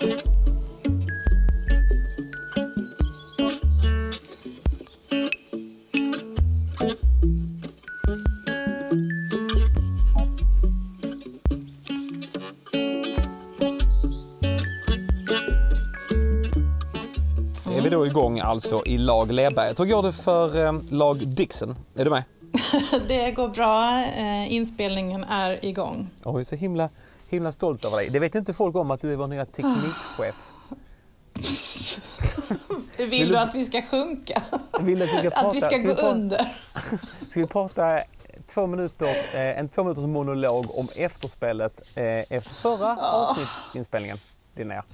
Är vi då igång alltså i lag Lerberget. Hur går det för eh, lag Dixon? Är du med? Det går bra. Eh, Inspelningen är igång. Oj, så himla, himla stolt över dig. Det vet inte folk om att du är vår nya teknikchef. Vill, Vill du att vi ska sjunka? Vill att vi ska prata- Att vi ska ska vi gå prata- under? Ska vi prata två minuter, eh, en två minuters monolog om efterspelet eh, efter förra avsnittsinspelningen? Linnea?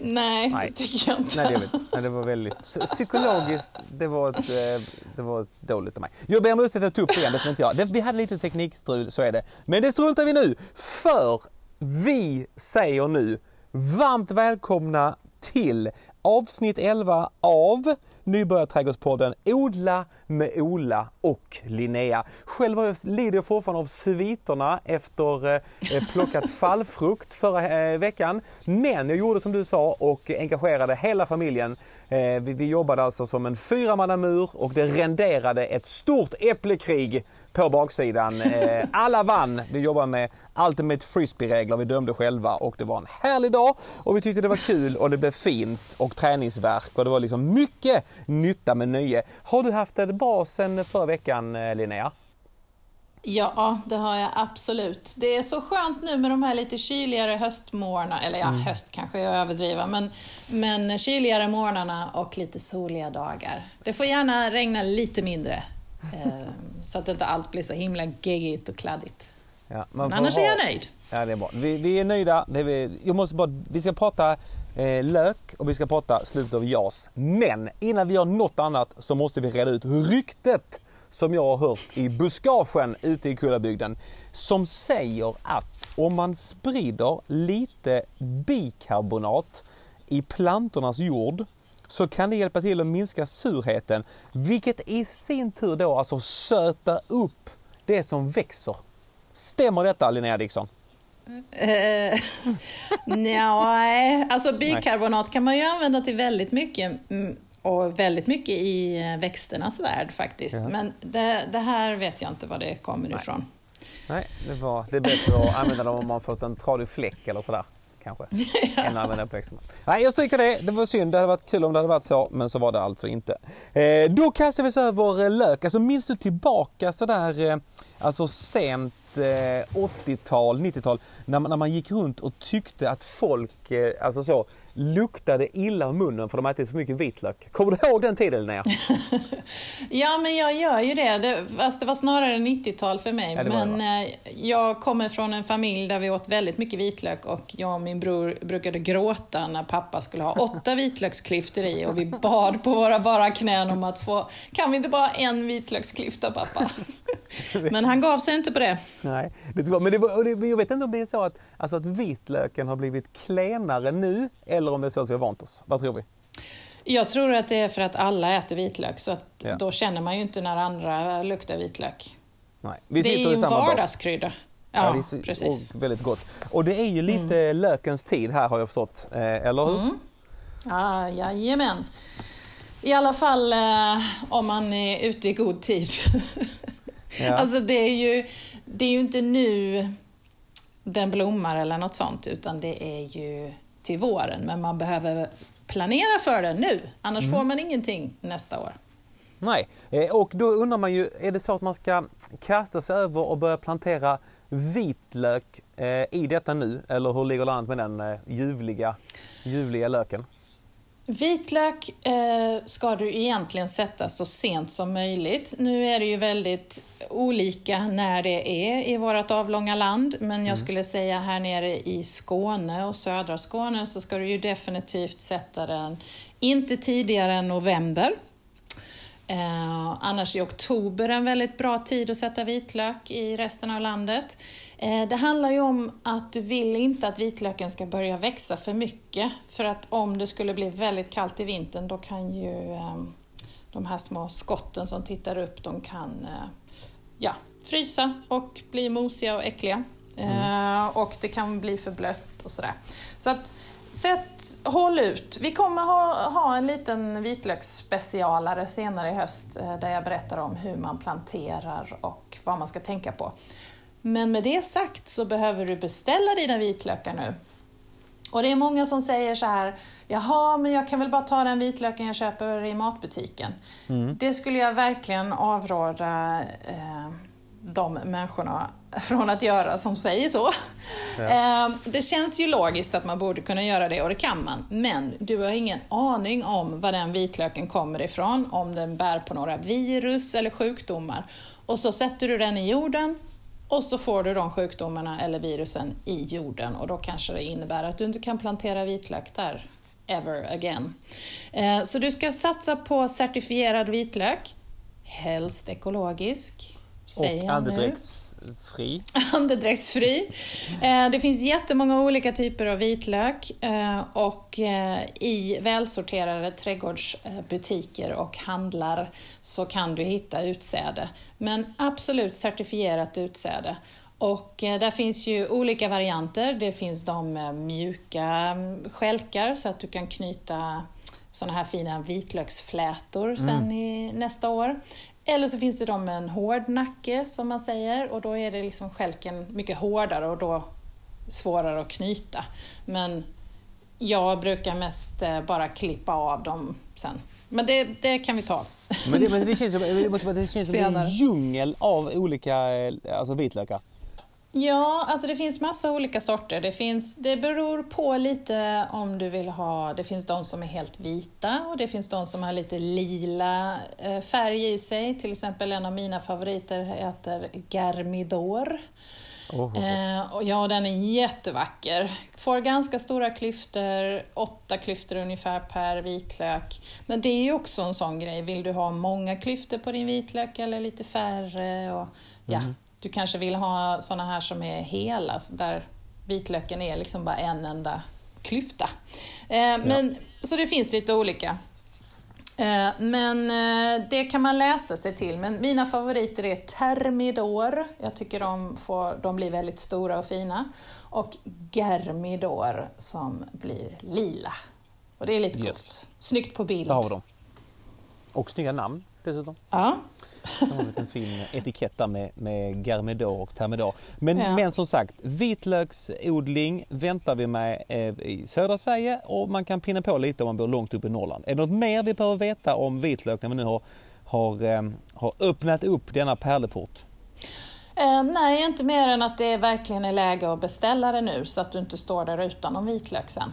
Nej, Nej. det tycker jag inte. Nej, det, väl- nej, det var väldigt... Psykologiskt, det var ett, eh, det var dåligt av mig. Jag ber om ursäkt att jag tog upp det igen, det inte jag. Det, vi hade lite teknikstrul, så är det. Men det struntar vi nu, för vi säger nu varmt välkomna till avsnitt 11 av Nybörjarträdgårdspodden Odla med Ola och Linnea. Själv lider jag fortfarande av sviterna efter eh, plockat fallfrukt förra eh, veckan. Men jag gjorde som du sa och engagerade hela familjen. Eh, vi, vi jobbade alltså som en fyramannamur och det renderade ett stort äpplekrig på baksidan. Eh, alla vann. Vi jobbade med Ultimate Frisbee-regler. Vi dömde själva och det var en härlig dag och vi tyckte det var kul och det blev fint och träningsverk och det var liksom mycket nytta med nöje. Har du haft det bra sen förra veckan eh, Linnea? Ja, det har jag absolut. Det är så skönt nu med de här lite kyligare höstmorgnarna, eller ja, Mm. höst kanske jag överdriver, men, men kyligare morgnarna och lite soliga dagar. Det får gärna regna lite mindre, eh, så att inte allt blir så himla geggigt och kladdigt. Ja, Men annars är ha- jag nöjd. Ja, det är bra. Vi, vi är nöjda. Är vi, jag måste bara, vi ska prata eh, lök och vi ska prata slutet av JAS. Men innan vi gör något annat så måste vi reda ut ryktet som jag har hört i buskagen ute i Kullabygden. Som säger att om man sprider lite bikarbonat i plantornas jord så kan det hjälpa till att minska surheten. Vilket i sin tur då alltså sötar upp det som växer. Stämmer detta Linnea Dixon? Eh, nej, alltså bikarbonat kan man ju använda till väldigt mycket. mm, Och väldigt mycket i eh, växternas värld faktiskt. Ja. Men det, det här vet jag inte var det kommer ifrån. Nej, det, var, det är bättre att använda dem om man fått en tradig fläck eller sådär. Kanske. Än att använda på växterna. Nej, jag stryker det. Det var synd. Det hade varit kul om det hade varit så, men så var det alltså inte. Eh, då kastar vi oss över eh, lök. Alltså minns du tillbaka sådär, eh, alltså sent 80-tal, eh, 90-tal, när man, när man gick runt och tyckte att folk, eh, alltså så, luktade illa om munnen för de hade ätit för mycket vitlök. Kommer du ihåg den tiden Linnea? Ja, men jag gör ju det. det fast det var snarare 90-tal för mig. Ja, var men eh, jag kommer från en familj där vi åt väldigt mycket vitlök och jag och min bror brukade gråta när pappa skulle ha åtta vitlöksklyftor i och vi bad på våra bara knän om att få, kan vi inte bara ha en vitlöksklyfta pappa? men han gav sig inte på det. Nej, det ska, men, det var, men jag vet inte om det är så att, alltså att vitlöken har blivit klenare nu eller om det är så att vi har vant oss. Vad tror vi? Jag tror att det är för att alla äter vitlök, så att Ja. då känner man ju inte när andra luktar vitlök. Nej. Vi det är ju en vardagskrydda. Ja, det är precis. Och väldigt gott. Och det är ju lite lökens tid här har jag förstått. Eh, eller hur? Ja, jajamän. I alla fall eh, om man är ute i god tid. Ja. Alltså det är, ju, det är ju inte nu den blommar eller något sånt, utan det är ju till våren. Men man behöver planera för det nu, annars Mm. får man ingenting nästa år. Nej, eh, och då undrar man ju, är det så att man ska kasta sig över och börja plantera vitlök eh, i detta nu? Eller hur ligger landet med den eh, ljuvliga, ljuvliga löken? Vitlök eh, ska du egentligen sätta så sent som möjligt. Nu är det ju väldigt olika när det är i vårt avlånga land, men jag skulle säga här nere i Skåne och södra Skåne så ska du ju definitivt sätta den inte tidigare än november. Eh, annars är oktober en väldigt bra tid att sätta vitlök i resten av landet. Eh, det handlar ju om att du vill inte att vitlöken ska börja växa för mycket. För att om det skulle bli väldigt kallt i vintern då kan ju eh, de här små skotten som tittar upp, de kan eh, ja, frysa och bli mosiga och äckliga. Eh, och det kan bli för blött och sådär. Så att sätt, håll ut. Vi kommer ha, ha en liten vitlöksspecialare senare i höst där jag berättar om hur man planterar och vad man ska tänka på. Men med det sagt så behöver du beställa dina vitlökar nu. Och det är många som säger så här, jaha, men jag kan väl bara ta den vitlöken jag köper i matbutiken. Mm. Det skulle jag verkligen avråda eh, de människorna från att göra som säger så. Ja. Eh, det känns ju logiskt att man borde kunna göra det och det kan man. Men du har ingen aning om var den vitlöken kommer ifrån, om den bär på några virus eller sjukdomar. Och så sätter du den i jorden och så får du de sjukdomarna eller virusen i jorden och då kanske det innebär att du inte kan plantera vitlök där ever again. Eh, så du ska satsa på certifierad vitlök, helst ekologisk. Och andedräktsfri. Andedräktsfri. Eh, det finns jättemånga olika typer av vitlök eh, och i välsorterade trädgårdsbutiker och handlar så kan du hitta utsäde. Men absolut certifierat utsäde. Och eh, där finns ju olika varianter. Det finns de mjuka mm, skälkar så att du kan knyta såna här fina vitlöksflätor sen mm. i nästa år. Eller så finns det de med en hård nacke som man säger och då är det liksom skälken mycket hårdare och då svårare att knyta. Men jag brukar mest eh, bara klippa av dem sen. Men det, det kan vi ta. Men det, men det känns som, det känns som en djungel av olika eh, alltså vitlökar. Ja, alltså det finns massa olika sorter. Det, finns, det beror på lite om du vill ha... Det finns de som är helt vita och det finns de som har lite lila eh, färg i sig. Till exempel en av mina favoriter heter Garmidor. Oh, oh, oh. ja, den är jättevacker. Får ganska stora klyftor, åtta klyftor ungefär per vitlök. Men det är ju också en sån grej, vill du ha många klyftor på din vitlök eller lite färre? Och, ja, mm. Du kanske vill ha såna här som är hela, där vitlöken är liksom bara en enda klyfta. Eh, men, ja. Så det finns lite olika. Eh, men eh, det kan man läsa sig till. Men mina favoriter är Termidor. Jag tycker de, får, de blir väldigt stora och fina. Och Germidor som blir lila. Och det är lite yes. coolt. Snyggt på bild. Där har vi dem. Och snygga namn dessutom. Ja. Har vi en fin etikett där med, med Garmedor och Termidor. Men, ja. men som sagt, vitlöksodling väntar vi med eh, i södra Sverige och man kan pinna på lite om man bor långt upp i Norrland. Är det något mer vi behöver veta om vitlök när vi nu har, har, eh, har öppnat upp denna pärleport? Eh, nej, inte mer än att det verkligen är läge att beställa det nu så att du inte står där utan någon vitlök sen.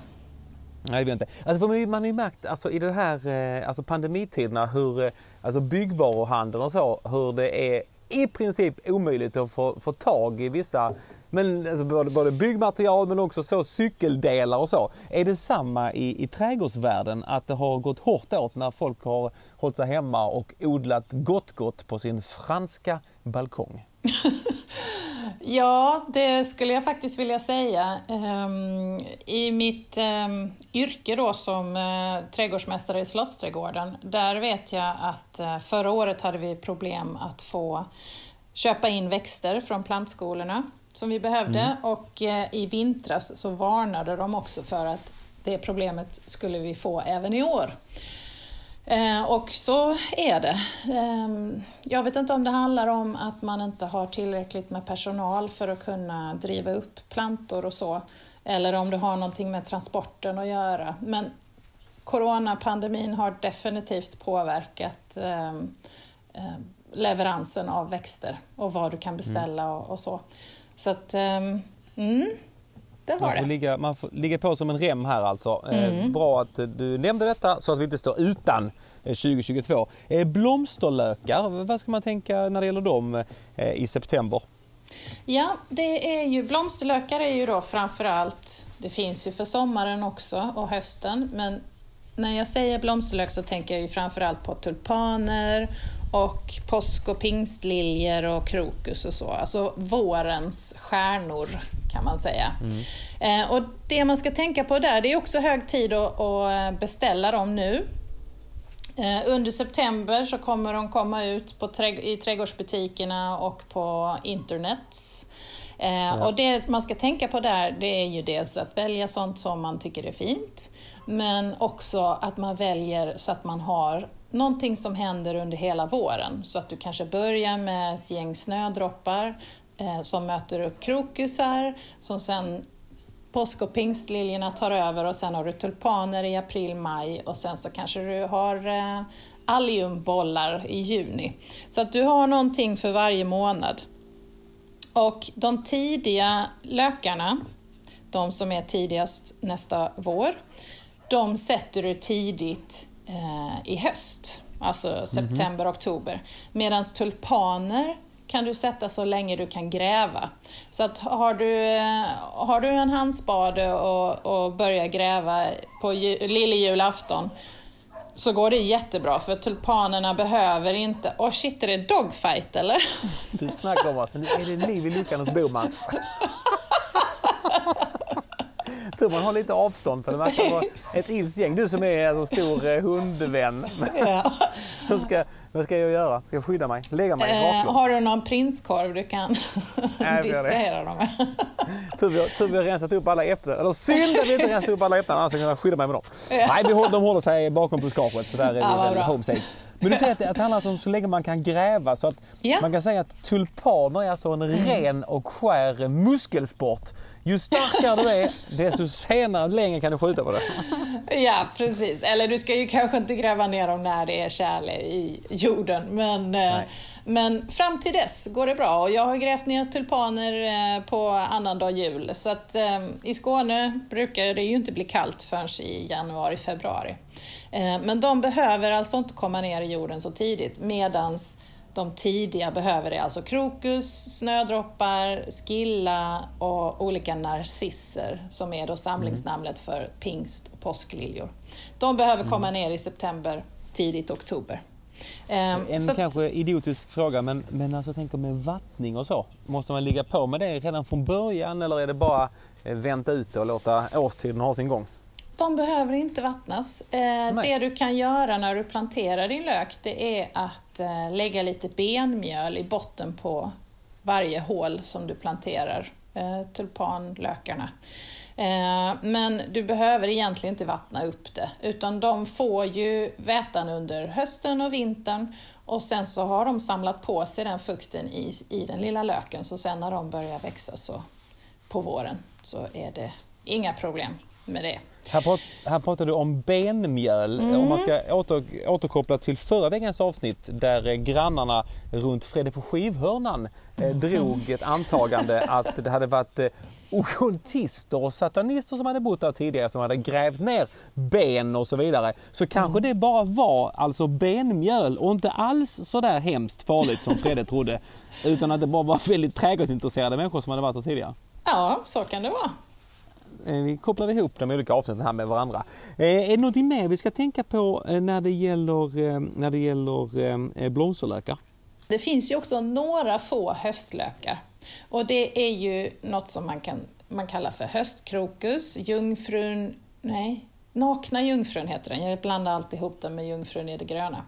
Nej, det vet inte. Alltså, man har ju märkt alltså, i de här eh, alltså, pandemitiderna hur eh, alltså, byggvaruhandeln och så, hur det är i princip omöjligt att få, få tag i vissa men, alltså, både, både byggmaterial men också så cykeldelar och så. Är det samma i, i trädgårdsvärlden att det har gått hårt åt när folk har hållit sig hemma och odlat gott gott på sin franska balkong? Ja, det skulle jag faktiskt vilja säga. Ehm, I mitt ehm, yrke då som eh, trädgårdsmästare i Slottsträdgården, där vet jag att eh, förra året hade vi problem att få köpa in växter från plantskolorna som vi behövde mm. och eh, i vintras så varnade de också för att det problemet skulle vi få även i år. Eh, och så är det. Eh, jag vet inte om det handlar om att man inte har tillräckligt med personal för att kunna driva upp plantor och så, eller om det har någonting med transporten att göra. Men coronapandemin har definitivt påverkat eh, leveransen av växter och vad du kan beställa mm. och, och, så. Så att, ehm, mm, mm, det man, får det. Ligga, man får ligga på som en rem här alltså. Eh, mm. bra att du nämnde detta så att vi inte står utan 2022. Eh, eh, blomsterlökar, vad ska man tänka när det gäller dem i september? Ja, det är ju, blomsterlökar är ju då framförallt, det finns ju för sommaren också och hösten, men när jag säger blomsterlök så tänker jag ju framförallt på tulpaner och påsk och pingstliljor och krokus och så. Alltså vårens stjärnor kan man säga. Mm. Eh, och Det man ska tänka på där, det är också hög tid att, att beställa dem nu. Eh, under september så kommer de komma ut på, i trädgårdsbutikerna och på internet. Eh, ja. Och det man ska tänka på där, det är ju dels att välja sånt som man tycker är fint, men också att man väljer så att man har någonting som händer under hela våren. Så att du kanske börjar med ett gäng snödroppar eh, som möter upp krokusar, som sen påsk och pingstliljorna tar över och sen har du tulpaner i april, maj och sen så kanske du har eh, alliumbollar i juni. Så att du har någonting för varje månad. Och de tidiga lökarna, de som är tidigast nästa vår, de sätter du tidigt i höst, alltså mhm. september, mm -hmm. oktober. Medan tulpaner kan du sätta så länge du kan gräva. Så att har du, eh, har du en handspade och, och börjar gräva på lillejulafton så går det jättebra för tulpanerna behöver inte... Åh oh shit, är det dogfight eller? Du snackar om oss, men är det liv i luckan hos Bomans? tror man har lite avstånd för det verkar vara ett ilskt gäng. Du som är en så stor eh, hundvän. Ja. Hur ska, vad ska jag göra? Ska jag skydda mig? Lägga mig eh, Har du någon prinskorv du kan distrahera dem med? tur, vi, tur vi har rensat upp alla äpplen. Eller synd att vi inte rensat upp alla äpplen, annars kan jag skydda mig med dem. Ja. Nej, de håller sig bakom buskaget så där är ja, vi home safe. Men du säger att det handlar om så länge man kan gräva. Så att yeah. Man kan säga att tulpaner är alltså en ren och skär muskelsport. Ju starkare du är, desto senare längre kan du skjuta på det. Ja, precis. Eller du ska ju kanske inte gräva ner dem när det är kärle i jorden. Men, eh, men fram till dess går det bra. Och jag har grävt ner tulpaner eh, på annandag jul. Så att eh, i Skåne brukar det ju inte bli kallt förrän i januari, februari. Men de behöver alltså inte komma ner i jorden så tidigt medans de tidiga behöver det, alltså krokus, snödroppar, skilla och olika narcisser som är då samlingsnamnet för pingst och påskliljor. De behöver mm. komma ner i september, tidigt oktober. Um, en så kanske idiotisk fråga, men, men alltså tänker med vattning och så. Måste man ligga på med det redan från början eller är det bara eh, vänta ut och låta årstiden ha sin gång? De behöver inte vattnas. Eh, det du kan göra när du planterar din lök det är att eh, lägga lite benmjöl i botten på varje hål som du planterar Eh, tulpanlökarna. Eh, men du behöver egentligen inte vattna upp det, utan de får ju vätan under hösten och vintern och sen så har de samlat på sig den fukten i, i den lilla löken, så sen när de börjar växa så på våren så är det inga problem med det. Här, prat, här pratar du om benmjöl. Mm. Om man ska åter, återkoppla till förra veckans avsnitt där grannarna runt Fredde på skivhörnan eh, drog ett antagande att det hade varit eh, ockultister och satanister som hade bott där tidigare som hade grävt ner ben och så vidare. Så kanske mm. det bara var alltså benmjöl och inte alls så där hemskt farligt som Fredde trodde. Utan att det bara var väldigt trädgårdsintresserade människor som hade varit där tidigare. Ja, så kan det vara. Eh, vi kopplar ihop de olika avsnitten här med varandra. Eh, är det någonting mer vi ska tänka på eh, när det gäller, när det gäller blomsterlökar? Det finns ju också några få höstlökar och det är ju något som man kan man kallar för höstkrokus, jungfrun, nej, nakna jungfrun heter den. Jag blandar alltid ihop den med jungfrun i det gröna.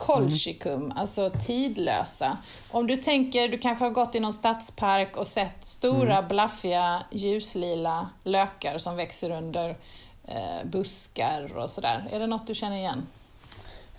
Colchicum, mm. alltså tidlösa. Om du tänker, du kanske har gått i någon stadspark och sett stora mm. blaffiga ljuslila lökar som växer under eh, buskar och sådär. Är det något du känner igen?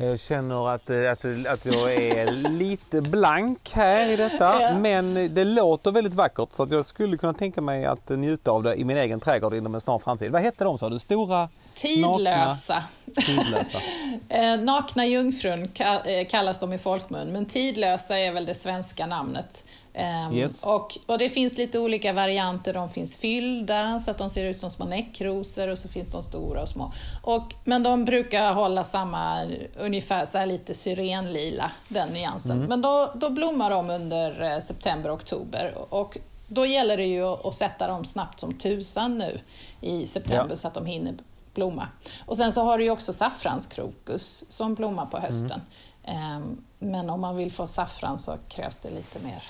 Jag känner att, eh, att, att jag är lite blank här i detta ja. men det låter väldigt vackert så att jag skulle kunna tänka mig att njuta av det i min egen trädgård inom en snar framtid. Vad hette de sa du? Stora? Tidlösa. Nakna, tidlösa. Eh, nakna jungfrun eh, kallas de i folkmun men tidlösa är väl det svenska namnet. Um, yes. och, och det finns lite olika varianter. De finns fyllda så att de ser ut som små näckrosor och så finns de stora och små. Och, men de brukar hålla samma, ungefär så här lite syrenlila, den nyansen. Mm. Men då, då blommar de under eh, september, oktober. Och då gäller det ju att, att sätta dem snabbt som tusan nu i september ja. så att de hinner blomma. Och sen så har du ju också saffranskrokus som blommar på hösten. Mm. Um, men om man vill få saffran så krävs det lite mer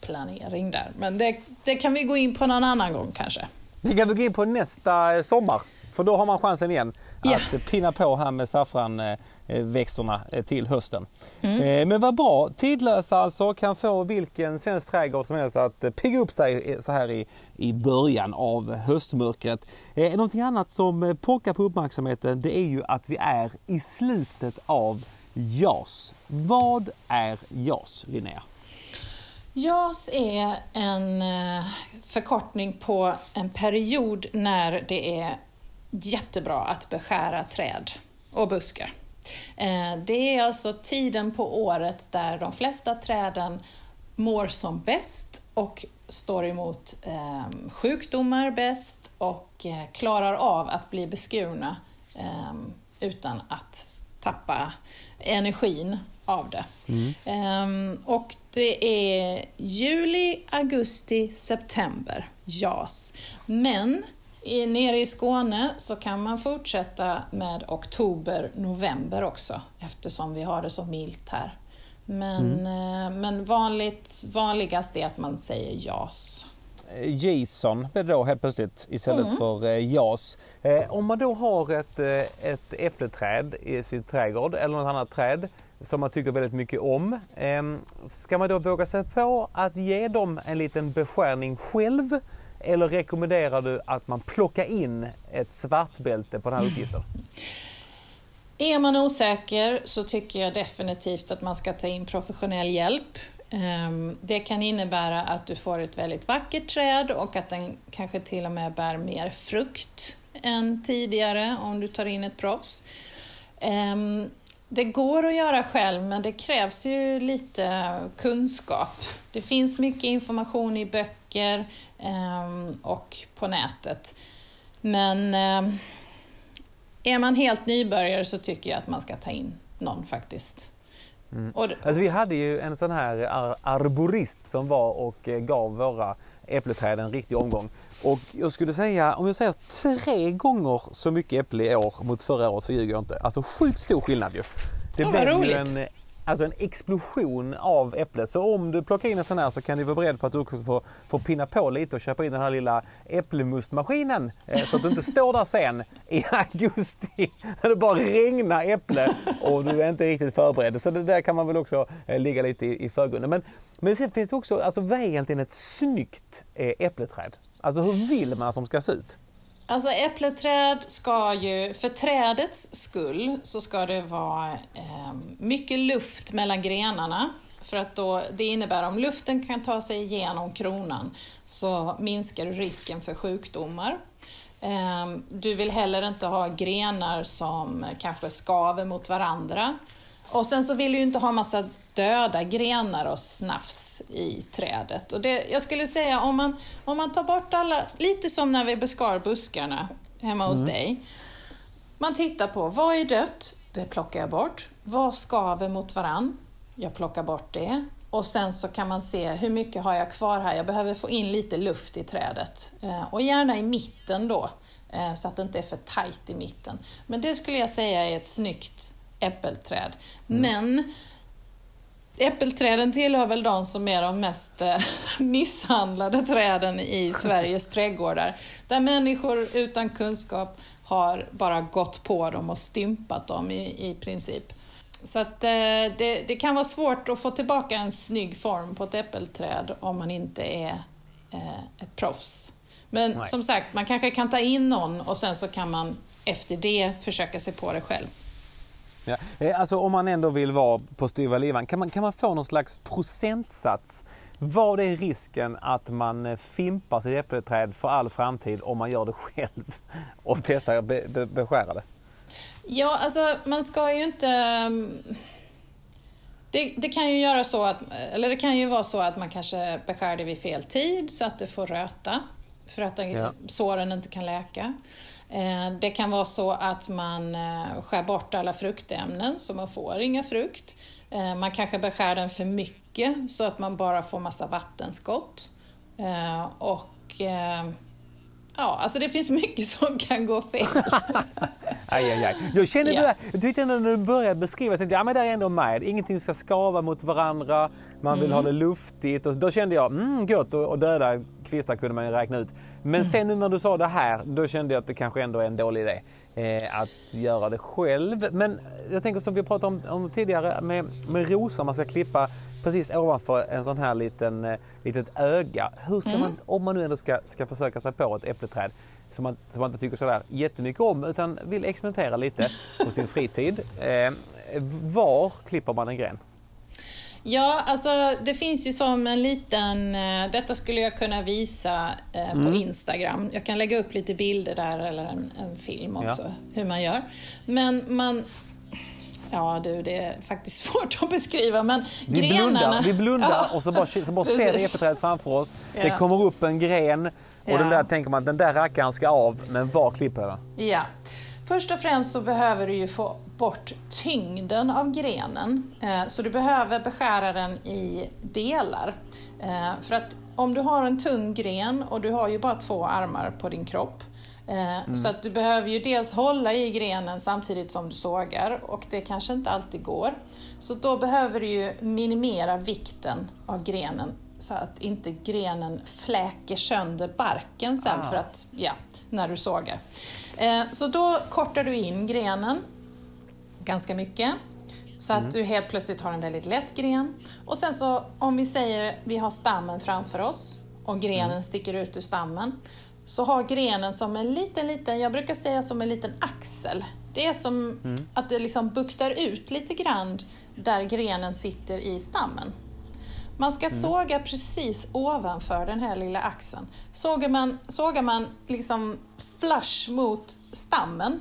planering där. Men det, det kan vi gå in på någon annan gång kanske. Det kan vi gå in på nästa sommar. För då har man chansen igen att pinna på här med saffranväxterna eh, till hösten. Eh, Men vad bra, tidlösa alltså kan få vilken svensk trädgård som helst att eh, pigga upp sig eh, så här i, i början av höstmörkret. Eh, Någonting annat som eh, pockar på uppmärksamheten det är ju att vi är i slutet av JAS. Vad är JAS, Linnea? JAS är en eh, förkortning på en period när det är jättebra att beskära träd och buskar. Eh, det är alltså tiden på året där de flesta träden mår som bäst och står emot eh, sjukdomar bäst och klarar av att bli beskurna utan att tappa energin av det. Ehm, och det är juli, augusti, september, JAS. Men i, nere i Skåne så kan man fortsätta med oktober, november också eftersom vi har det så milt här. Men, eh, men vanligt, vanligast är att man säger JAS. Jason blev det då helt plötsligt istället för eh, JAS. Eh, om man då har ett, ett äppleträd i sin trädgård eller något annat träd som man tycker väldigt mycket om. Ehm, ska man då våga sig på att ge dem en liten beskärning själv? Eller rekommenderar du att man plockar in ett svartbälte på den här uppgiften? Är man osäker så tycker jag definitivt att man ska ta in professionell hjälp. Ehm, det kan innebära att du får ett väldigt vackert träd och att den kanske till och med bär mer frukt än tidigare om du tar in ett proffs. Ehm, det går att göra själv men det krävs ju lite kunskap. Det finns mycket information i böcker ehm, och på nätet. Men ehm, är man helt nybörjare så tycker jag att man ska ta in någon faktiskt. Det, Alltså vi hade ju en sån här ar- arborist som var och eh, gav våra äppelträd en riktig omgång. Och jag skulle säga, om jag säger tre gånger så mycket äpple i år mot förra året så ljuger jag inte. Alltså sjukt stor skillnad ju. Det vad blev ju en, alltså en explosion av äpple. Så om du plockar in en sån här så kan du vara beredd på att du också får, får pinna på lite och köpa in den här lilla äpplemustmaskinen. Eh, så att du inte står där sen i augusti när det bara regnar äpple och du är inte riktigt förberedd. Så det där kan man väl också eh, ligga lite i, i förgrunden. Men, men sen finns det också, alltså vad är egentligen ett snyggt eh, äppleträd? Alltså hur vill man att de ska se ut? Alltså äppleträd ska ju, för trädets skull, så ska det vara eh, mycket luft mellan grenarna. För att då, det innebär om luften kan ta sig igenom kronan så minskar du risken för sjukdomar. Eh, du vill heller inte ha grenar som kanske skaver mot varandra. Och sen så vill du ju inte ha massa döda grenar och snafs i trädet. Och det, jag skulle säga om man, om man tar bort alla, lite som när vi beskar buskarna hemma hos dig. Man tittar på vad är dött, det plockar jag bort. Vad skaver mot varann, jag plockar bort det. Och sen så kan man se hur mycket har jag kvar här, jag behöver få in lite luft i trädet. Eh, och gärna i mitten då, eh, så att det inte är för tajt i mitten. Men det skulle jag säga är ett snyggt äppelträd. Men Äppelträden tillhör väl de som är de mest eh, misshandlade träden i Sveriges trädgårdar. Där människor utan kunskap har bara gått på dem och stympat dem i, i princip. Så att eh, det, det kan vara svårt att få tillbaka en snygg form på ett äppelträd om man inte är eh, ett proffs. Men Nej. som sagt, man kanske kan ta in någon och sen så kan man efter det försöka sig på det själv. Ja. Eh, Alltså om man ändå vill vara på styva livan, kan man, kan man få någon slags procentsats? Vad är risken att man eh, fimpar sitt äppelträd för all framtid om man gör det själv och testar att be, be, beskära det? Ja, alltså man ska ju inte... um, Det, det kan ju göra så att, eller det kan ju vara så att man kanske beskär det vid fel tid så att det får röta för att den, Ja. såren inte kan läka. Eh, det kan vara så att man eh, skär bort alla fruktämnen så man får inga frukt. Eh, man kanske beskär den för mycket så att man bara får massa vattenskott. Och ja, alltså det finns mycket som kan gå fel. Aj, aj, aj. Jag kände Ja. det jag tyckte ändå när du började beskriva, jag tänkte ja men det är ändå med. Ingenting ska skava mot varandra, man vill ha det luftigt. Och då kände jag, mm, gott att att döda kvistar kunde man ju räkna ut. Men sen nu när du sa det här, då kände jag att det kanske ändå är en dålig idé eh, att göra det själv. Men jag tänker som vi pratade om, om tidigare med, med rosor, man ska klippa precis ovanför en sån här liten, eh, litet öga. Hur ska mm. man, om man nu ändå ska, ska försöka sig på ett äppleträd som man, som man inte tycker sådär jättemycket om utan vill experimentera lite på sin fritid. Eh, var klipper man en gren? Ja, alltså det finns ju som en liten... Eh, detta skulle jag kunna visa eh, mm. på Instagram. Jag kan lägga upp lite bilder där eller en, en film också, ja. hur man gör. Men man... Ja du, det är faktiskt svårt att beskriva men vi grenarna... Blundar, vi blundar ja. och så bara, så bara ser vi äppelträdet framför oss. Ja. Det kommer upp en gren och ja. den där tänker man den där rackaren ska av, men var klipper jag? Ja. Först och främst så behöver du ju få bort tyngden av grenen. Eh, så du behöver beskära den i delar. Eh, för att om du har en tung gren och du har ju bara två armar på din kropp Mm. Så att du behöver ju dels hålla i grenen samtidigt som du sågar och det kanske inte alltid går. Så då behöver du ju minimera vikten av grenen så att inte grenen fläker sönder barken sen ah. för att, ja, när du sågar. Eh, så då kortar du in grenen ganska mycket. Så att mm. du helt plötsligt har en väldigt lätt gren. Och sen så om vi säger vi har stammen framför oss och grenen mm. sticker ut ur stammen. Så har grenen som en liten, liten, jag brukar säga som en liten axel. Det är som mm. att det liksom buktar ut lite grann där grenen sitter i stammen. Man ska mm. såga precis ovanför den här lilla axeln. Sågar man, sågar man liksom flush mot stammen,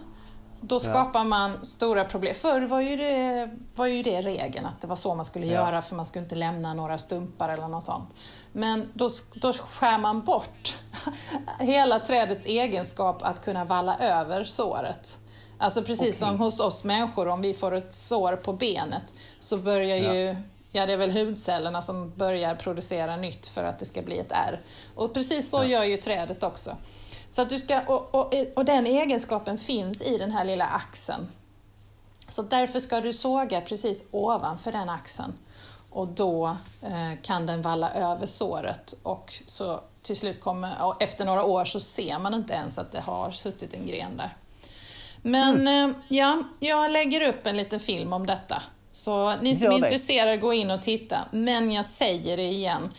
då skapar ja. man stora problem. Förr var ju, det, var ju det regeln, att det var så man skulle ja. göra för man skulle inte lämna några stumpar eller något sånt. Men då, då skär man bort hela trädets egenskap att kunna valla över såret. Alltså precis okay. som hos oss människor, om vi får ett sår på benet så börjar ja. ju Ja, det är väl hudcellerna som börjar producera nytt för att det ska bli ett ärr. Och precis så gör ju trädet också. Så att du ska, och, och, och den egenskapen finns i den här lilla axeln. Så därför ska du såga precis ovanför den axeln. Och då eh, kan den valla över såret och så till slut kommer, och efter några år så ser man inte ens att det har suttit en gren där. Men mm. eh, ja, jag lägger upp en liten film om detta. Så ni som är intresserade, gå in och titta. Men jag säger det igen,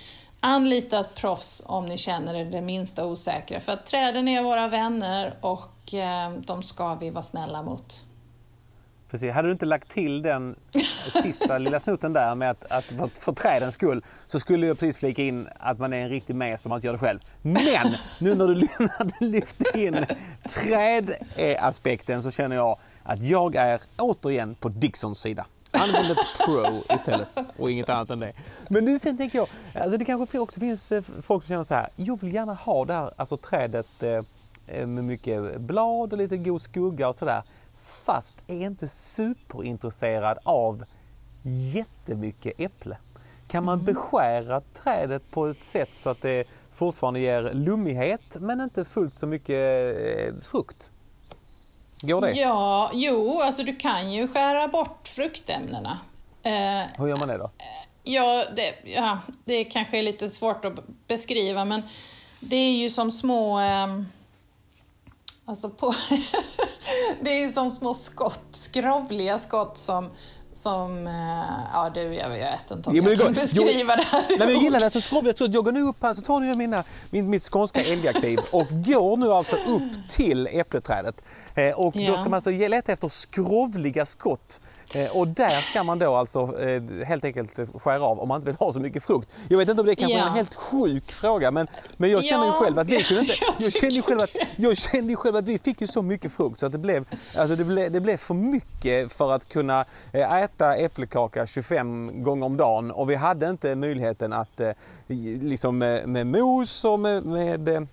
Anlita ett proffs om ni känner er det minsta osäkra. För att träden är våra vänner och eh, de ska vi vara snälla mot. Precis. Hade du inte lagt till den sista lilla snutten där med att, att för, för trädens skull så skulle jag precis flika in att man är en riktig mes om man inte gör det själv. Men nu när du lyfte in trädaspekten så känner jag att jag är återigen på Dixons sida. Använd ett Pro istället och inget annat än det. Men nu sen tänker jag, alltså det kanske också finns eh, folk som känner så här, jag vill gärna ha det här alltså trädet eh, eh, med mycket blad och lite god skugga och sådär. Fast är inte superintresserad av jättemycket äpple. Kan man mm. beskära trädet på ett sätt så att det fortfarande ger lummighet men inte fullt så mycket frukt? Går det? Ja, jo, alltså du kan ju skära bort fruktämnena. Eh, Hur gör man det då? Ja det, ja, det kanske är lite svårt att beskriva, men det är ju som små... Eh, alltså på... det är ju som små skott, skrovliga skott som som, eh, ja du, jag vet inte om ja, jag kan beskriva det här. Nej, men jag gillar det, så skrovligt. Så jag går nu upp här, så tar nu mina, min, mitt skånska älgakniv och går nu alltså upp till äppleträdet. Eh, och ja. då ska man alltså leta efter skrovliga skott och där ska man då alltså eh, helt enkelt skära av om man inte vill ha så mycket frukt. Jag vet inte om det är kanske ja. en helt sjuk fråga men, men jag känner ju själv att vi kunde inte... Jag kände ju själv att, jag kände själv att vi fick ju så mycket frukt så att det blev, alltså det blev, det blev för mycket för att kunna eh, äta äppelkaka 25 gånger om dagen och vi hade inte möjligheten att liksom med, med mos och med, med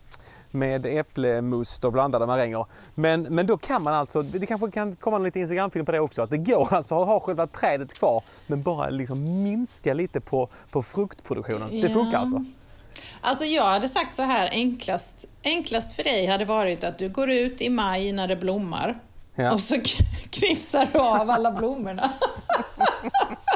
med äpplemust och blandade maränger. Men, men då kan man alltså, det kanske kan komma en liten Instagramfilm på det också, att det går alltså att ha själva trädet kvar men bara liksom minska lite på, på fruktproduktionen. Det funkar alltså? Alltså jag hade sagt så här, enklast, enklast för dig hade varit att du går ut i maj när det blommar ja. och så knipsar du av alla blommorna.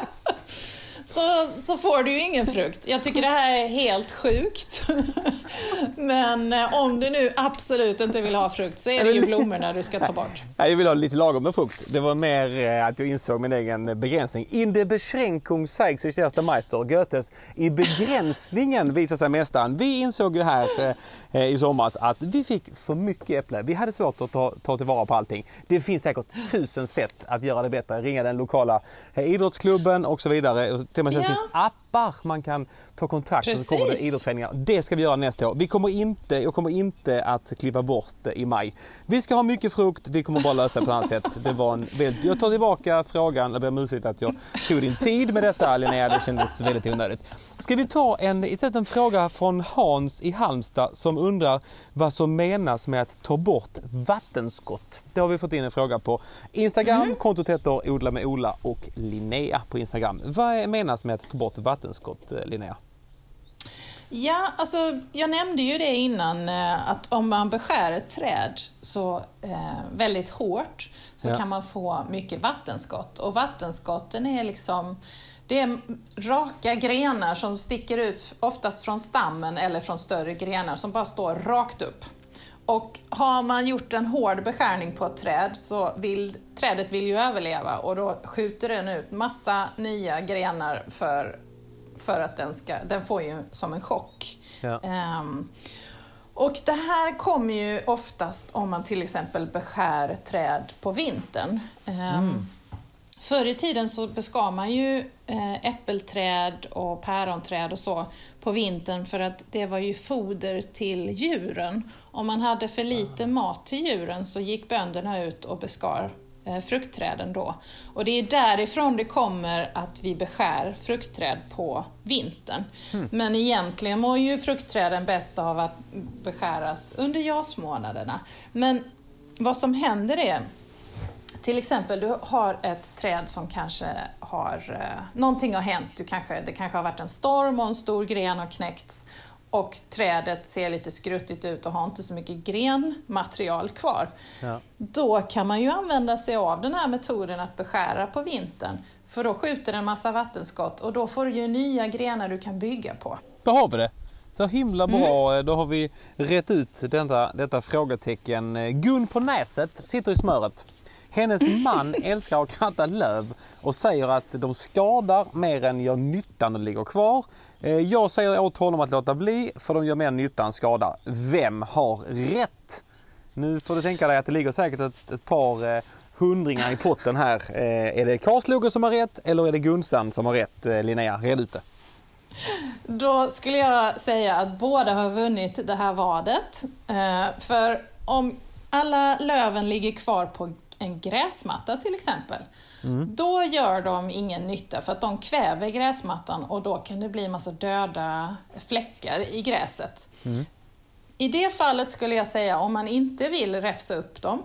så, så får du ju ingen frukt. Jag tycker det här är helt sjukt. Men eh, om du nu absolut inte vill ha frukt så är det ju blommorna du ska ta bort. Jag vill ha lite lagom med frukt. Det var mer eh, att jag insåg min egen begränsning. In der Beschränkung zeigt sich eh, erster Meister. Goethes i begränsningen visar sig mästaren. Vi insåg ju här i somras att vi fick för mycket äpple. Vi hade svårt att ta, ta tillvara på allting. Det finns säkert tusen sätt att göra det bättre. Ringa den lokala idrottsklubben och så vidare. Till och med ja. finns appar man kan ta kontakt med så kommer det. Det ska vi göra nästa år. Vi kommer inte, jag kommer inte att klippa bort det i maj. Vi ska ha mycket frukt, vi kommer bara lösa det på ett annat sätt. Det var en, jag tar tillbaka frågan, jag ber om ursäkt att jag tog din tid med detta Linnea, det kändes väldigt onödigt. Ska vi ta en, istället en fråga från Hans i Halmstad som undrar vad som menas med att ta bort vattenskott? Det har vi fått in en fråga på Instagram. Mm. Kontot heter Odla med Ola och Linnea på Instagram. Vad menas med att ta bort vattenskott, eh, Linnea? Ja, alltså jag nämnde ju det innan eh, att om man beskär ett träd så eh, väldigt hårt så ja. kan man få mycket vattenskott. Och vattenskotten är liksom det är raka grenar som sticker ut, oftast från stammen eller från större grenar som bara står rakt upp. Och har man gjort en hård beskärning på ett träd så vill trädet vill ju överleva och då skjuter den ut massa nya grenar för, för att den ska, den får ju som en chock. Ja. Um, och det här kommer ju oftast om man till exempel beskär träd på vintern. Um, mm. Förr i tiden så beskar man ju eh, äppelträd och päronträd och så på vintern för att det var ju foder till djuren. Om man hade för lite mat till djuren så gick bönderna ut och beskar fruktträden då. Och det är därifrån det kommer att vi beskär fruktträd på vintern. Mm. Men egentligen mår ju fruktträden bäst av att beskäras under jasmånaderna. Men vad som händer är till exempel, du har ett träd som kanske har... Eh, någonting har hänt. Du kanske, det kanske har varit en storm och en stor gren har knäckts och trädet ser lite skruttigt ut och har inte så mycket grenmaterial kvar. Ja. Då kan man ju använda sig av den här metoden att beskära på vintern. För då skjuter en massa vattenskott och då får du ju nya grenar du kan bygga på. Då har vi det. Så himla bra, mm. då har vi rätt ut detta, detta frågetecken. Gun på näset sitter i smöret. Hennes man älskar att kratta löv och säger att de skadar mer än gör nytta när de ligger kvar. Eh, jag säger åt honom att låta bli för de gör mer nytta än skada. Vem har rätt? Nu får du tänka dig att det ligger säkert ett, ett par eh, hundringar i potten här. Eh, är det Karlsloge som har rätt eller är det Gunsan som har rätt? Eh, Linnea, red ut det. Då skulle jag säga att båda har vunnit det här vadet. Eh, för om alla löven ligger kvar på en gräsmatta till exempel, mm. då gör de ingen nytta för att de kväver gräsmattan och då kan det bli en massa döda fläckar i gräset. Mm. I det fallet skulle jag säga, om man inte vill räfsa upp dem,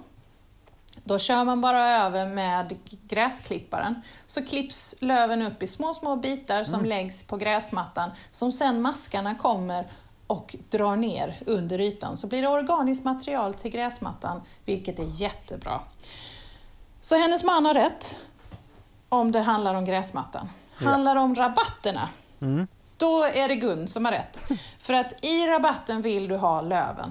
då kör man bara över med gräsklipparen. Så klipps löven upp i små, små bitar som mm. läggs på gräsmattan, som sen maskarna kommer och drar ner under ytan så blir det organiskt material till gräsmattan, vilket är jättebra. Så hennes man har rätt om det handlar om gräsmattan. Handlar det om rabatterna, mm. då är det Gun som har rätt. För att i rabatten vill du ha löven.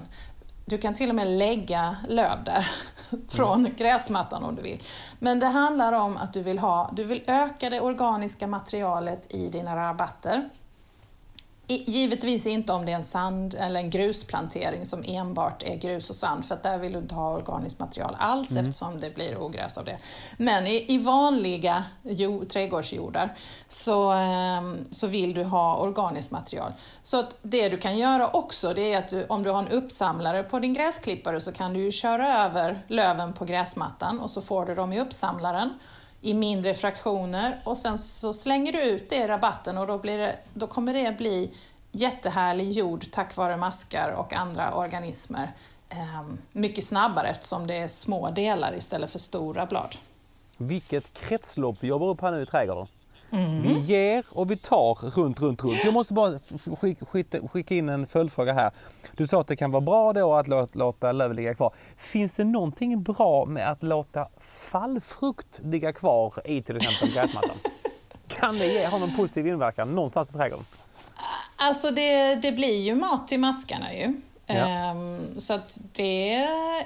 Du kan till och med lägga löv där från mm. gräsmattan om du vill. Men det handlar om att du vill, ha, du vill öka det organiska materialet i dina rabatter. Givetvis inte om det är en sand eller en grusplantering som enbart är grus och sand, för där vill du inte ha organiskt material alls mm. eftersom det blir ogräs av det. Men i, i vanliga jord, trädgårdsjordar så, um, så vill du ha organiskt material. Så att det du kan göra också, det är att du, om du har en uppsamlare på din gräsklippare så kan du köra över löven på gräsmattan och så får du dem i uppsamlaren i mindre fraktioner och sen så slänger du ut det i rabatten och då, blir det, då kommer det bli jättehärlig jord tack vare maskar och andra organismer eh, mycket snabbare eftersom det är små delar istället för stora blad. Vilket kretslopp vi jobbar upp här nu i trädgården. Mm. Vi ger och vi tar runt, runt, runt. Jag måste bara skicka, skicka in en följdfråga här. Du sa att det kan vara bra då att låta, låta löv ligga kvar. Finns det någonting bra med att låta fallfrukt ligga kvar i till exempel gräsmattan? Kan det ge, ha någon positiv inverkan någonstans i trädgården? Alltså det, det blir ju mat till maskarna ju. Ja. Ehm, så att det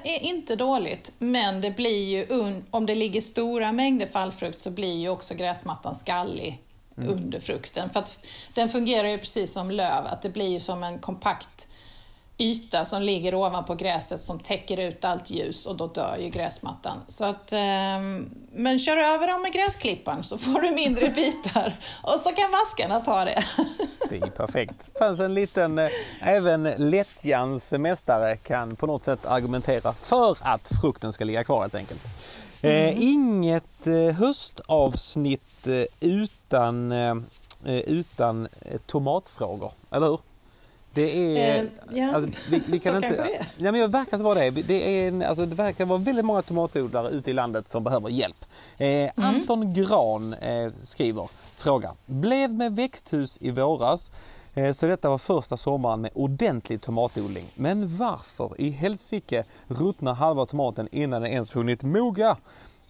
är inte dåligt. Men det blir ju, om det ligger stora mängder fallfrukt så blir ju också gräsmattan skallig mm. under frukten. För att den fungerar ju precis som löv, att det blir som en kompakt yta som ligger ovanpå gräset som täcker ut allt ljus och då dör ju gräsmattan. Så att, ehm, men kör över dem med gräsklipparen så får du mindre bitar och så kan maskarna ta det. Det är perfekt. Det fanns en liten, eh, även lättjans mästare kan på något sätt argumentera för att frukten ska ligga kvar helt enkelt. Eh, mm. inget eh, höstavsnitt utan, utan tomatfrågor, eller hur? Det är... Eh, ja, alltså, vi, vi kan så inte, kanske det är. Ja, men det verkar vara det. Det, är en, alltså, det verkar vara väldigt många tomatodlare ute i landet som behöver hjälp. Eh, mm. Anton Gran eh, skriver, fråga. Blev med växthus i våras eh, så detta var första sommaren med ordentlig tomatodling. Men varför i helsike ruttnar halva tomaten innan den ens hunnit moga?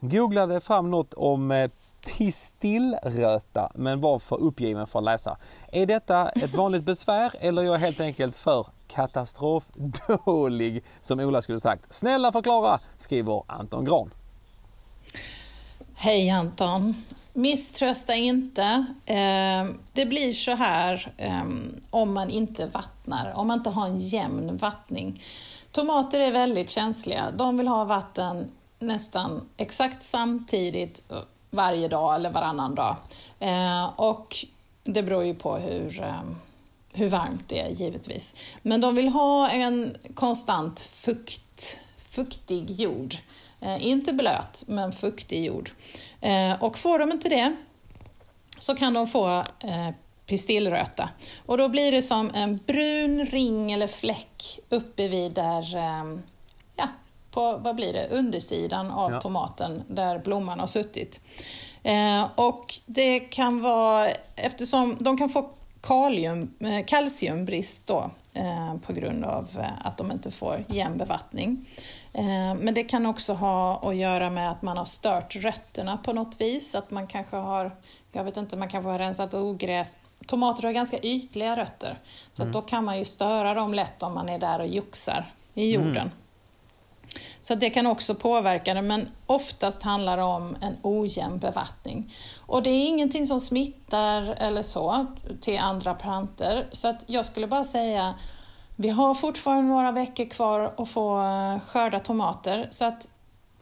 Googlade fram något om eh, pistillröta men var för uppgiven för att läsa. Är detta ett vanligt besvär eller är jag helt enkelt för katastrofdålig som Ola skulle sagt? Snälla förklara, skriver Anton Gran. Hej Anton! Misströsta inte. Ehm, det blir så här ehm, om man inte vattnar, om man inte har en jämn vattning. Tomater är väldigt känsliga. De vill ha vatten nästan exakt samtidigt varje dag eller varannan dag. Eh, och det beror ju på hur, eh, hur varmt det är givetvis. Men de vill ha en konstant fukt, fuktig jord. Eh, inte blöt, men fuktig jord. Eh, och får de inte det så kan de få eh, pistillröta. Och då blir det som en brun ring eller fläck uppe vid där eh, på, vad blir det, undersidan av ja. tomaten där blomman har suttit. Eh, och det kan vara, eftersom de kan få kalium, eh, kalciumbrist då, eh, på grund av eh, att de inte får jämn bevattning. Eh, men det kan också ha att göra med att man har stört rötterna på något vis, att man kanske har, jag vet inte, man kanske har rensat ogräs. Tomater har ganska ytliga rötter, så mm. då kan man ju störa dem lätt om man är där och joxar i jorden. Mm. Så det kan också påverka det, men oftast handlar det om en ojämn bevattning. Och det är ingenting som smittar eller så till andra planter, så att jag skulle bara säga vi har fortfarande några veckor kvar att få eh, skörda tomater, så att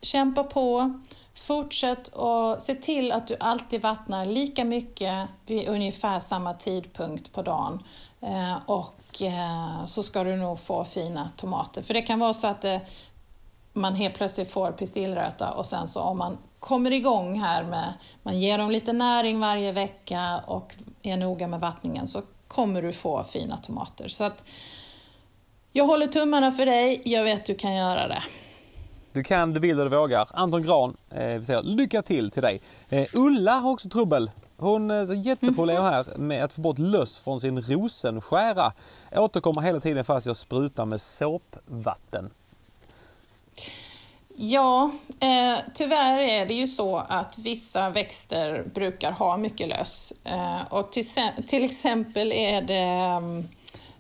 kämpa på. Fortsätt och se till att du alltid vattnar lika mycket vid ungefär samma tidpunkt på dagen. Eh, och eh, så ska du nog få fina tomater. För det kan vara så att det man helt plötsligt får pistillröta och sen så om man kommer igång här med, man ger dem lite näring varje vecka och är noga med vattningen så kommer du få fina tomater. Så att jag håller tummarna för dig, jag vet du kan göra det. Du kan, du vill och du vågar. Anton Gran, eh, säger lycka till till dig. Eh, Ulla har också trubbel. Hon har eh, jätteproblem här med att få bort löss från sin rosenskära. Återkommer hela tiden fast jag sprutar med såpvatten. Ja, eh, tyvärr är det ju så att vissa växter brukar ha mycket löss. Eh, och till, till, exempel är det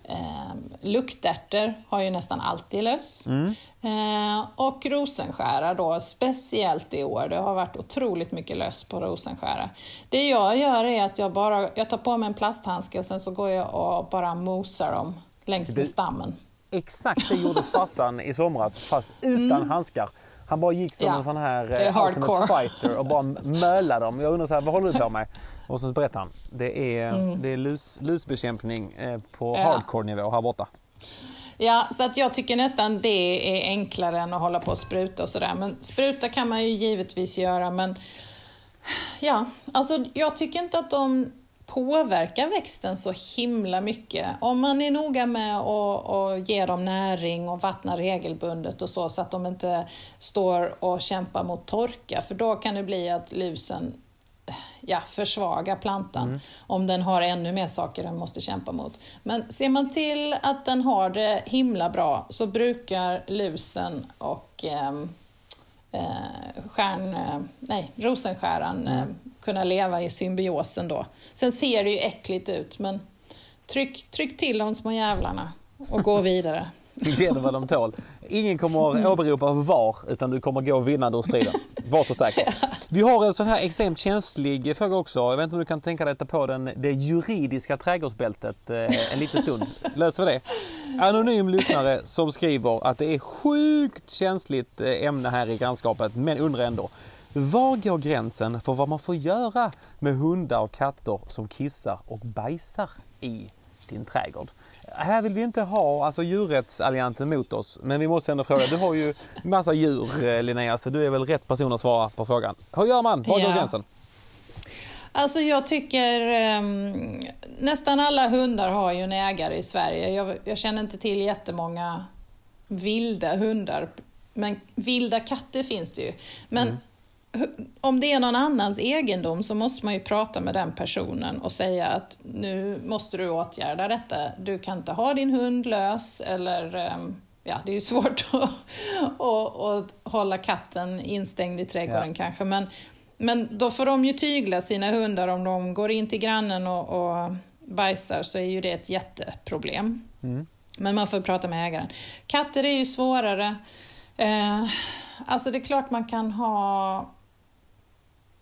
eh, luktärtor har ju nästan alltid löss. Mm. Eh, och rosenskära då, speciellt i år. Det har varit otroligt mycket löss på rosenskära. Det jag gör är att jag bara jag tar på mig en plasthandske och sen så går jag och bara mosar dem längs med stammen. Exakt det gjorde farsan i somras fast utan mm. handskar. Han bara gick som ja. en sån här eh, hardcore fighter och bara mölade dem. Jag undrar så här, vad håller du på med? Och så berättar han. Det är, mm. det är lus, lusbekämpning eh, på ja. hardcore-nivå här borta. Ja, så att jag tycker nästan det är enklare än att hålla på och spruta och sådär. Men spruta kan man ju givetvis göra men Ja, alltså jag tycker inte att de påverkar växten så himla mycket. Om man är noga med att ge dem näring och vattna regelbundet och så, så att de inte står och kämpar mot torka, för då kan det bli att lusen ja, försvagar plantan mm. om den har ännu mer saker den måste kämpa mot. Men ser man till att den har det himla bra så brukar lusen och eh, eh, stjärn, eh, nej, rosenskäran eh, mm. kunna leva i symbiosen då. Sen ser det ju äckligt ut, men tryck, tryck till de små jävlarna och gå vidare. Dem vad de tål. Ingen kommer att åberopa VAR utan du kommer gå vinnande ur striden. Var så säker. Vi har en sån här extremt känslig fråga också. Jag vet inte om du kan tänka dig att ta på den, det juridiska trädgårdsbältet eh, en liten stund. Löser vi det? Anonym lyssnare som skriver att det är sjukt känsligt eh, ämne här i grannskapet men undrar ändå. Var går gränsen för vad man får göra med hundar och katter som kissar och bajsar i din trädgård? Här vill vi inte ha alltså, djurrättsalliansen mot oss, men vi måste ändå fråga. Du har ju massa djur eh, Linnea, så du är väl rätt person att svara på frågan. Hur gör man? Var går gränsen? Alltså jag tycker eh, nästan alla hundar har ju en ägare i Sverige. Jag, jag känner inte till jättemånga vilda hundar, men vilda katter finns det ju. Men mm om det är någon annans egendom så måste man ju prata med den personen och säga att nu måste du åtgärda detta. Du kan inte ha din hund lös eller ehm, ja, det är ju svårt att, att, att hålla katten instängd i trädgården ja. kanske. Men, men då får de ju tygla sina hundar om de går in till grannen och, och bajsar så är ju det ett jätteproblem. Mm. Men man får prata med ägaren. Katter är ju svårare. Eh, alltså det är klart man kan ha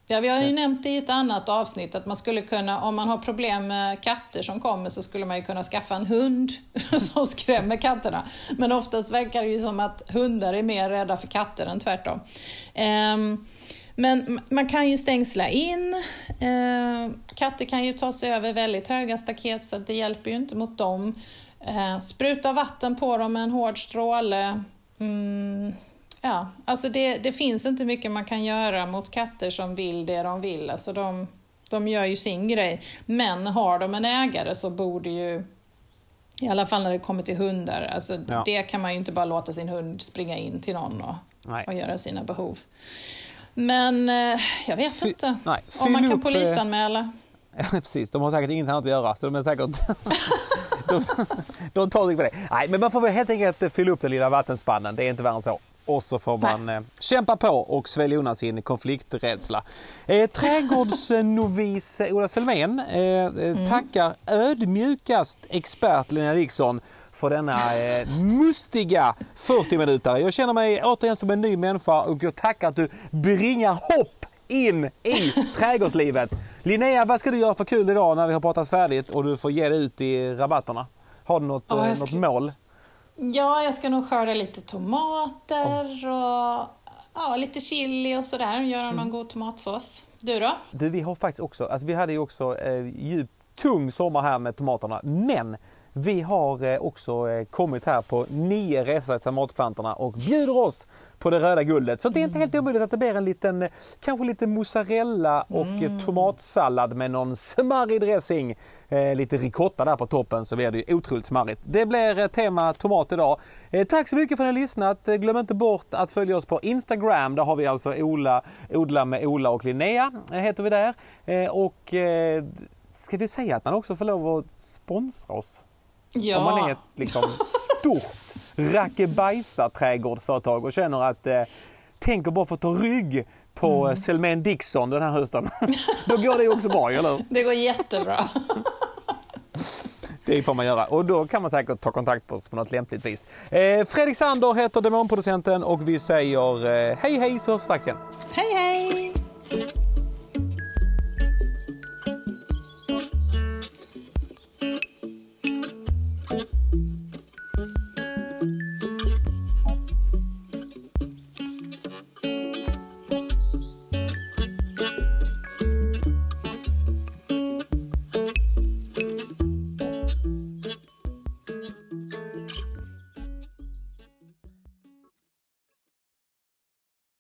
Ja, vi har ju nämnt i ett annat avsnitt att man skulle kunna, om man har problem med katter som kommer, så skulle man ju kunna skaffa en hund som skrämmer katterna. Men oftast verkar det ju som att hundar är mer rädda för katter än tvärtom. Um, men man kan ju stängsla in. Uh, katter kan ju ta sig över väldigt höga staket så det hjälper ju inte mot dem. Uh, spruta vatten på dem med en hård stråle. Mm Ja, alltså det, det finns inte mycket man kan göra mot katter som vill det de vill. Alltså de, de gör ju sin grej. Men har de en ägare så borde ju, i alla fall när det kommer till hundar, alltså ja. det kan man ju inte bara låta sin hund springa in till någon och, och göra sina behov. Men eh, jag vet Fy, inte nej, om man kan eh, polisanmäla. Ja, precis, de har säkert inget annat att göra så de är säkert... de, de tar på det. Nej, men man får väl helt enkelt fylla upp den lilla vattenspannen, det är inte värre än så. Och så får man eh, kämpa på och svälja undan sin konflikträdsla. Eh, trädgårdsnovis Ola Selmén eh, eh, mm. tackar ödmjukast expert Lena Dixon för denna eh, mustiga 40 minuter. Jag känner mig återigen som en ny människa och jag tackar att du bringar hopp in i trädgårdslivet. Linnea, vad ska du göra för kul idag när vi har pratat färdigt och du får ge dig ut i rabatterna? Har du något, oh, ska... något mål? Ja, jag ska nog skörda lite tomater och ja, lite chili och sådär. Göra någon mm. god tomatsås. Du då? Du, vi har faktiskt också, alltså vi hade ju också eh, djup, tung sommar här med tomaterna. Men vi har eh, också eh, kommit här på nio resor till matplantorna och bjuder oss på det röda guldet. Så det är inte helt omöjligt att det blir en liten, eh, kanske lite mozzarella och mm. tomatsallad med någon smarrig dressing. lite ricotta där på toppen så blir det ju otroligt smarrigt. Det blir tema tomat idag. tack så mycket för att ni har lyssnat. Glöm inte bort att följa oss på Instagram. Där har vi alltså Ola, Odla med Ola och Linnea heter vi där. och ska vi säga att man också får lov att sponsra oss? Ja. Om man är ett liksom, stort rackebajsa-trädgårdsföretag och känner att eh, tänker bara få ta rygg på mm. Selmén Dixon den här hösten. då går det också bra, eller hur? Det går jättebra. Det får man göra och då kan man säkert ta kontakt på oss på något lämpligt vis. Eh, Fredrik Sander heter demonproducenten och vi säger eh, hej hej så strax igen. Hej